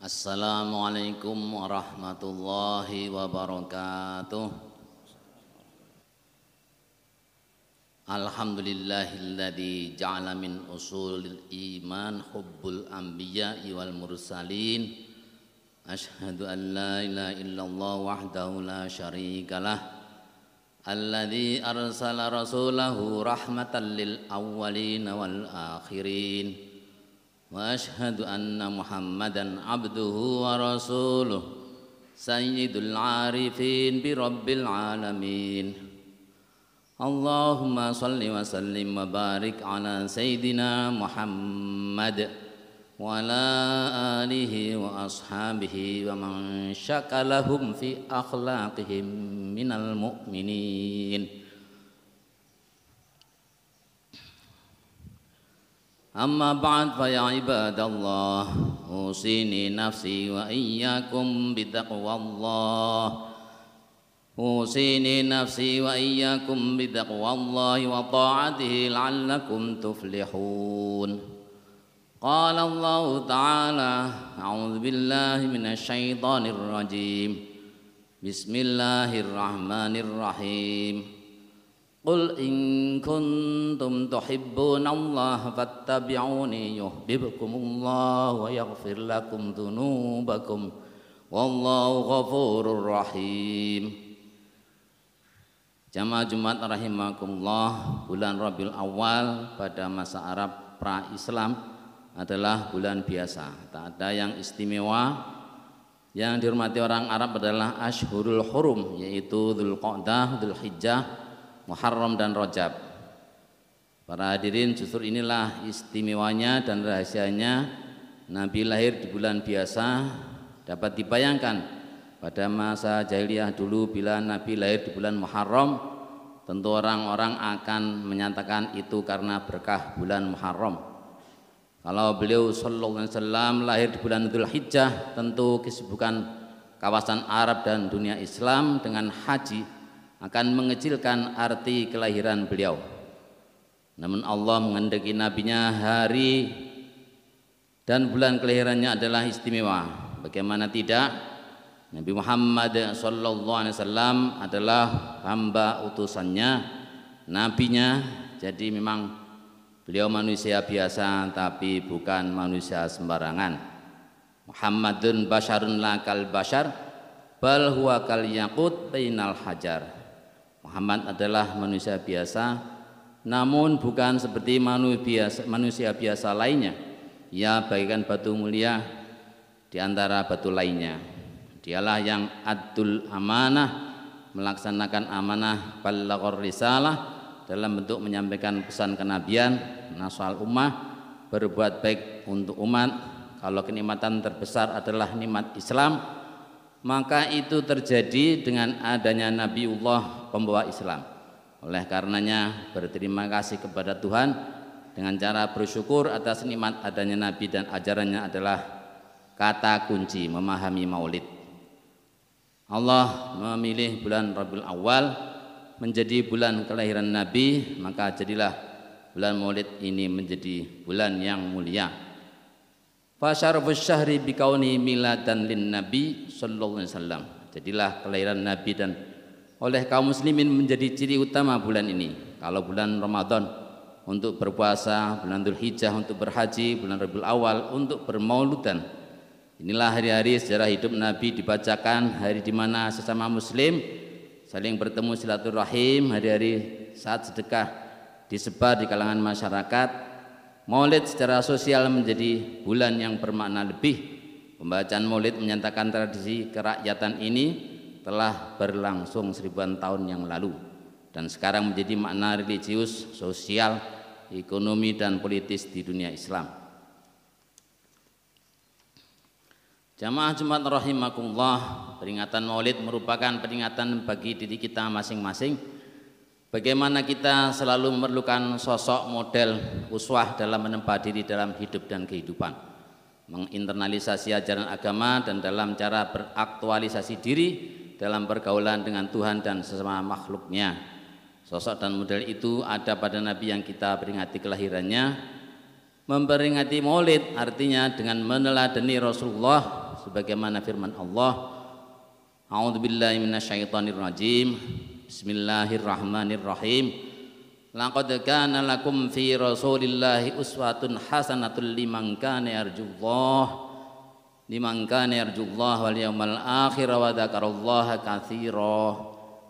Assalamualaikum warahmatullahi wabarakatuh Alhamdulillahilladzi ja'ala min usulil iman hubbul anbiya wal mursalin Ashhadu an la ilaha illallah wahdahu la syarikalah Alladzi arsala rasulahu rahmatan lil awwalin wal akhirin وأشهد أن محمدا عبده ورسوله سيد العارفين برب العالمين. اللهم صل وسلم وبارك على سيدنا محمد وعلى آله وأصحابه ومن شك لهم في أخلاقهم من المؤمنين. أما بعد فيا عباد الله أوصيني نفسي وإياكم بتقوى الله. أوصيني نفسي وإياكم بتقوى الله وطاعته لعلكم تفلحون. قال الله تعالى أعوذ بالله من الشيطان الرجيم. بسم الله الرحمن الرحيم. قل إن كنتم تحبون الله فاتبعوني يحببكم الله ويغفر لكم ذنوبكم والله غفور رحيم Jamaah Jumat rahimakumullah bulan Rabiul Awal pada masa Arab pra-Islam adalah bulan biasa tak ada yang istimewa yang dihormati orang Arab adalah Ashhurul Hurum yaitu Dhul Qa'dah, Dhul Hijjah, Muharram dan Rojab. Para hadirin justru inilah istimewanya dan rahasianya Nabi lahir di bulan biasa dapat dibayangkan pada masa jahiliyah dulu bila Nabi lahir di bulan Muharram tentu orang-orang akan menyatakan itu karena berkah bulan Muharram. Kalau beliau sallallahu alaihi wasallam lahir di bulan Dzulhijjah Hijjah tentu kesibukan kawasan Arab dan dunia Islam dengan haji akan mengecilkan arti kelahiran beliau. Namun Allah mengendaki nabinya hari dan bulan kelahirannya adalah istimewa. Bagaimana tidak? Nabi Muhammad sallallahu alaihi wasallam adalah hamba utusannya, nabinya. Jadi memang beliau manusia biasa tapi bukan manusia sembarangan. Muhammadun basyarun lakal basyar bal huwa kal yaqut bainal hajar Muhammad adalah manusia biasa namun bukan seperti manusia biasa, lainnya. Ia bagaikan batu mulia di antara batu lainnya. Dialah yang adul amanah melaksanakan amanah balaghar risalah dalam bentuk menyampaikan pesan kenabian nasal ummah berbuat baik untuk umat. Kalau kenikmatan terbesar adalah nikmat Islam maka itu terjadi dengan adanya Nabiullah pembawa Islam. Oleh karenanya berterima kasih kepada Tuhan dengan cara bersyukur atas nikmat adanya Nabi dan ajarannya adalah kata kunci memahami maulid. Allah memilih bulan Rabiul Awal menjadi bulan kelahiran Nabi, maka jadilah bulan maulid ini menjadi bulan yang mulia. Fasyarafus syahri bikauni miladan lin Nabi sallallahu alaihi wasallam. Jadilah kelahiran Nabi dan oleh kaum muslimin menjadi ciri utama bulan ini. Kalau bulan Ramadan untuk berpuasa, bulan Dzulhijjah untuk berhaji, bulan Rabiul Awal untuk bermauludan. Inilah hari-hari sejarah hidup Nabi dibacakan, hari di mana sesama muslim saling bertemu silaturahim, hari-hari saat sedekah disebar di kalangan masyarakat, Maulid secara sosial menjadi bulan yang bermakna lebih. Pembacaan Maulid menyatakan tradisi kerakyatan ini telah berlangsung seribuan tahun yang lalu dan sekarang menjadi makna religius, sosial, ekonomi dan politis di dunia Islam. Jamaah Jumat rahimakumullah, peringatan Maulid merupakan peringatan bagi diri kita masing-masing Bagaimana kita selalu memerlukan sosok model uswah dalam menempa diri dalam hidup dan kehidupan? Menginternalisasi ajaran agama dan dalam cara beraktualisasi diri dalam pergaulan dengan Tuhan dan sesama makhluknya. Sosok dan model itu ada pada Nabi yang kita peringati kelahirannya Memperingati maulid artinya dengan meneladani Rasulullah sebagaimana firman Allah. A'udzu billahi minasyaitonir rajim Bismillahirrahmanirrahim. Laqad kana lakum fi Rasulillahi uswatun hasanatul liman kana yarjullah. Liman kana yarjullah wal yawmal akhir wa dzakarallaha katsira.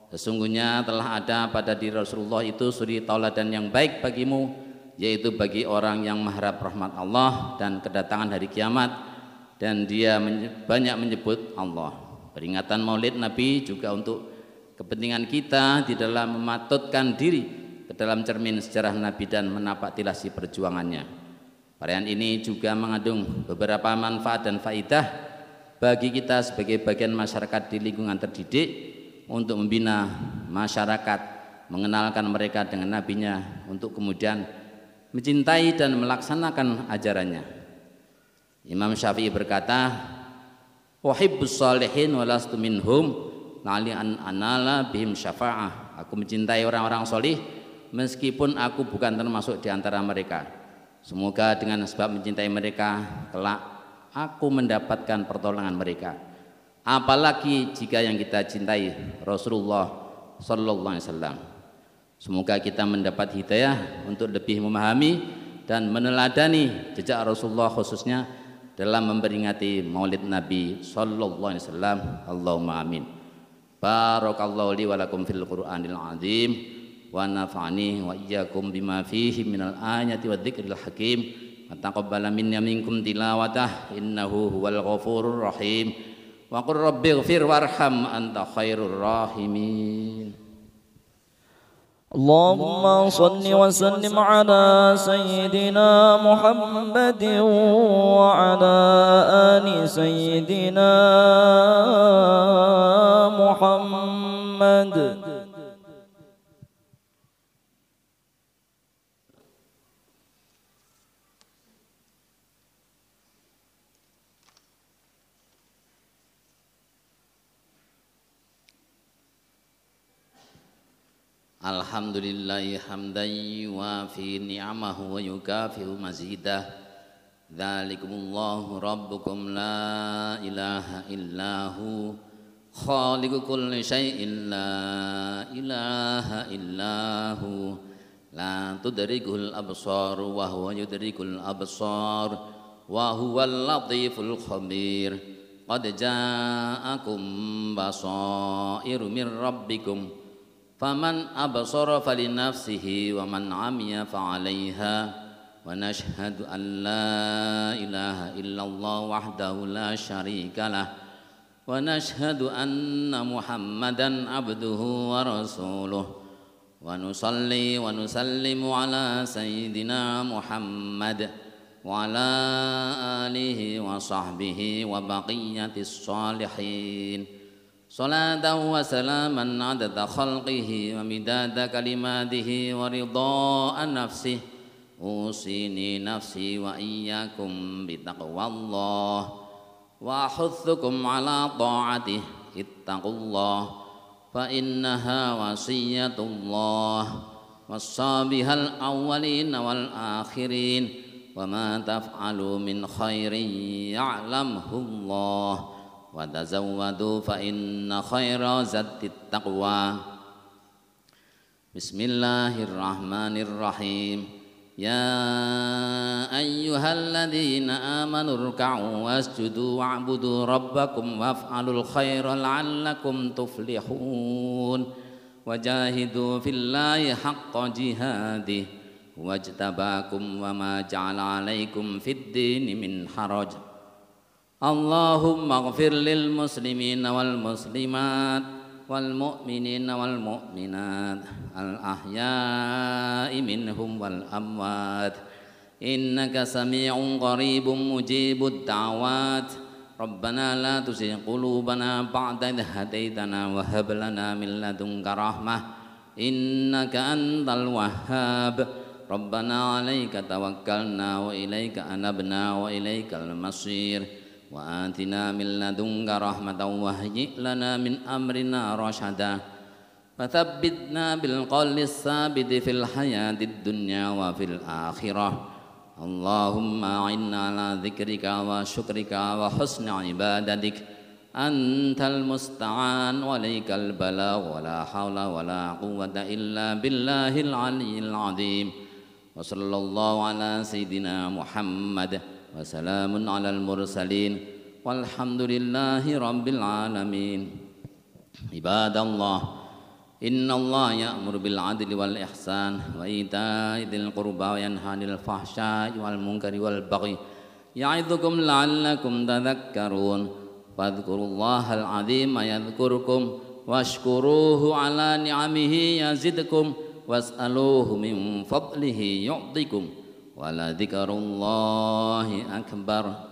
Sesungguhnya telah ada pada diri Rasulullah itu suri tauladan yang baik bagimu yaitu bagi orang yang mengharap rahmat Allah dan kedatangan hari kiamat. Dan dia banyak menyebut Allah. Peringatan Maulid Nabi juga untuk kepentingan kita di dalam mematutkan diri ke dalam cermin sejarah Nabi dan menapak tilasi perjuangannya. Perayaan ini juga mengandung beberapa manfaat dan faidah bagi kita sebagai bagian masyarakat di lingkungan terdidik untuk membina masyarakat, mengenalkan mereka dengan nabinya untuk kemudian mencintai dan melaksanakan ajarannya. Imam Syafi'i berkata, "Wahibbus salihin walastu minhum lali an anala bihim syafa'ah." Aku mencintai orang-orang solih meskipun aku bukan termasuk di antara mereka. Semoga dengan sebab mencintai mereka kelak aku mendapatkan pertolongan mereka. Apalagi jika yang kita cintai Rasulullah sallallahu alaihi wasallam. Semoga kita mendapat hidayah untuk lebih memahami dan meneladani jejak Rasulullah khususnya dalam memperingati Maulid Nabi sallallahu alaihi wasallam. Allahumma amin. Barakallahu li wa lakum fil Qur'anil azim wa nafa'ani wa iyyakum bima fihi minal ayati wa dzikril hakim wa taqabbala minna minkum tilawatah innahu huwal ghafurur rahim wa qur rabbighfir warham anta khairur rahimin اللهم صل وسلم على سيدنا محمد وعلى آل سيدنا محمد Alhamdulillahi hamdan yuafi ni'amahu wa yukafi'u mazidah Dzalikumullahu rabbukum la ilaha illahu khaliqu kulli syai'in la ilaha illahu. La tudrikul absar wa huwa yudrikul absar wa huwal latiful khabir. Qad ja'akum basairu min rabbikum. Faman absara falinafsihi wa man 'amiya fa'alaiha wa nashhadu an la ilaha illallah wahdahu la syarikalah ونشهد أن محمدا عبده ورسوله. ونصلي ونسلم على سيدنا محمد وعلى آله وصحبه وبقية الصالحين. صلاة وسلاما عدد خلقه ومداد كلماته ورضاء نفسه. أوصيني نفسي وإياكم بتقوى الله. وأحثكم على طاعته اتقوا الله فإنها وصية الله. وصى بها الأولين والآخرين وما تفعلوا من خير يعلمه الله. وتزودوا فإن خير زاد التقوى. بسم الله الرحمن الرحيم. يا أيها الذين آمنوا اركعوا واسجدوا واعبدوا ربكم وافعلوا الخير لعلكم تفلحون وجاهدوا في الله حق جهاده واجتباكم وما جعل عليكم في الدين من حرج. اللهم اغفر للمسلمين والمسلمات والمؤمنين والمؤمنات الأحياء منهم والأموات. إنك سميع قريب مجيب الدعوات. ربنا لا تزغ قلوبنا بعد إذ هديتنا وهب لنا من لدنك رحمة. إنك أنت الوهاب. ربنا عليك توكلنا وإليك أنبنا وإليك المصير. وآتنا من لدنك رحمة وهيئ لنا من أمرنا رشدا. فثبتنا بالقول الثابت في الحياة الدنيا وفي الآخرة. اللهم أعنا على ذكرك وشكرك وحسن عبادتك. أنت المستعان وليك البلاغ. ولا حول ولا قوة إلا بالله العلي العظيم. وصلى الله على سيدنا محمد. وسلام على المرسلين. والحمد لله رب العالمين. عباد الله إن الله يأمر بالعدل والإحسان وإيتاء ذي القربى وينهى عن الفحشاء والمنكر والبغي يعظكم لعلكم تذكرون. فاذكروا الله العظيم يذكركم واشكروه على نعمه يزدكم واسألوه من فضله يعطيكم. Waladzikarullahi akbar.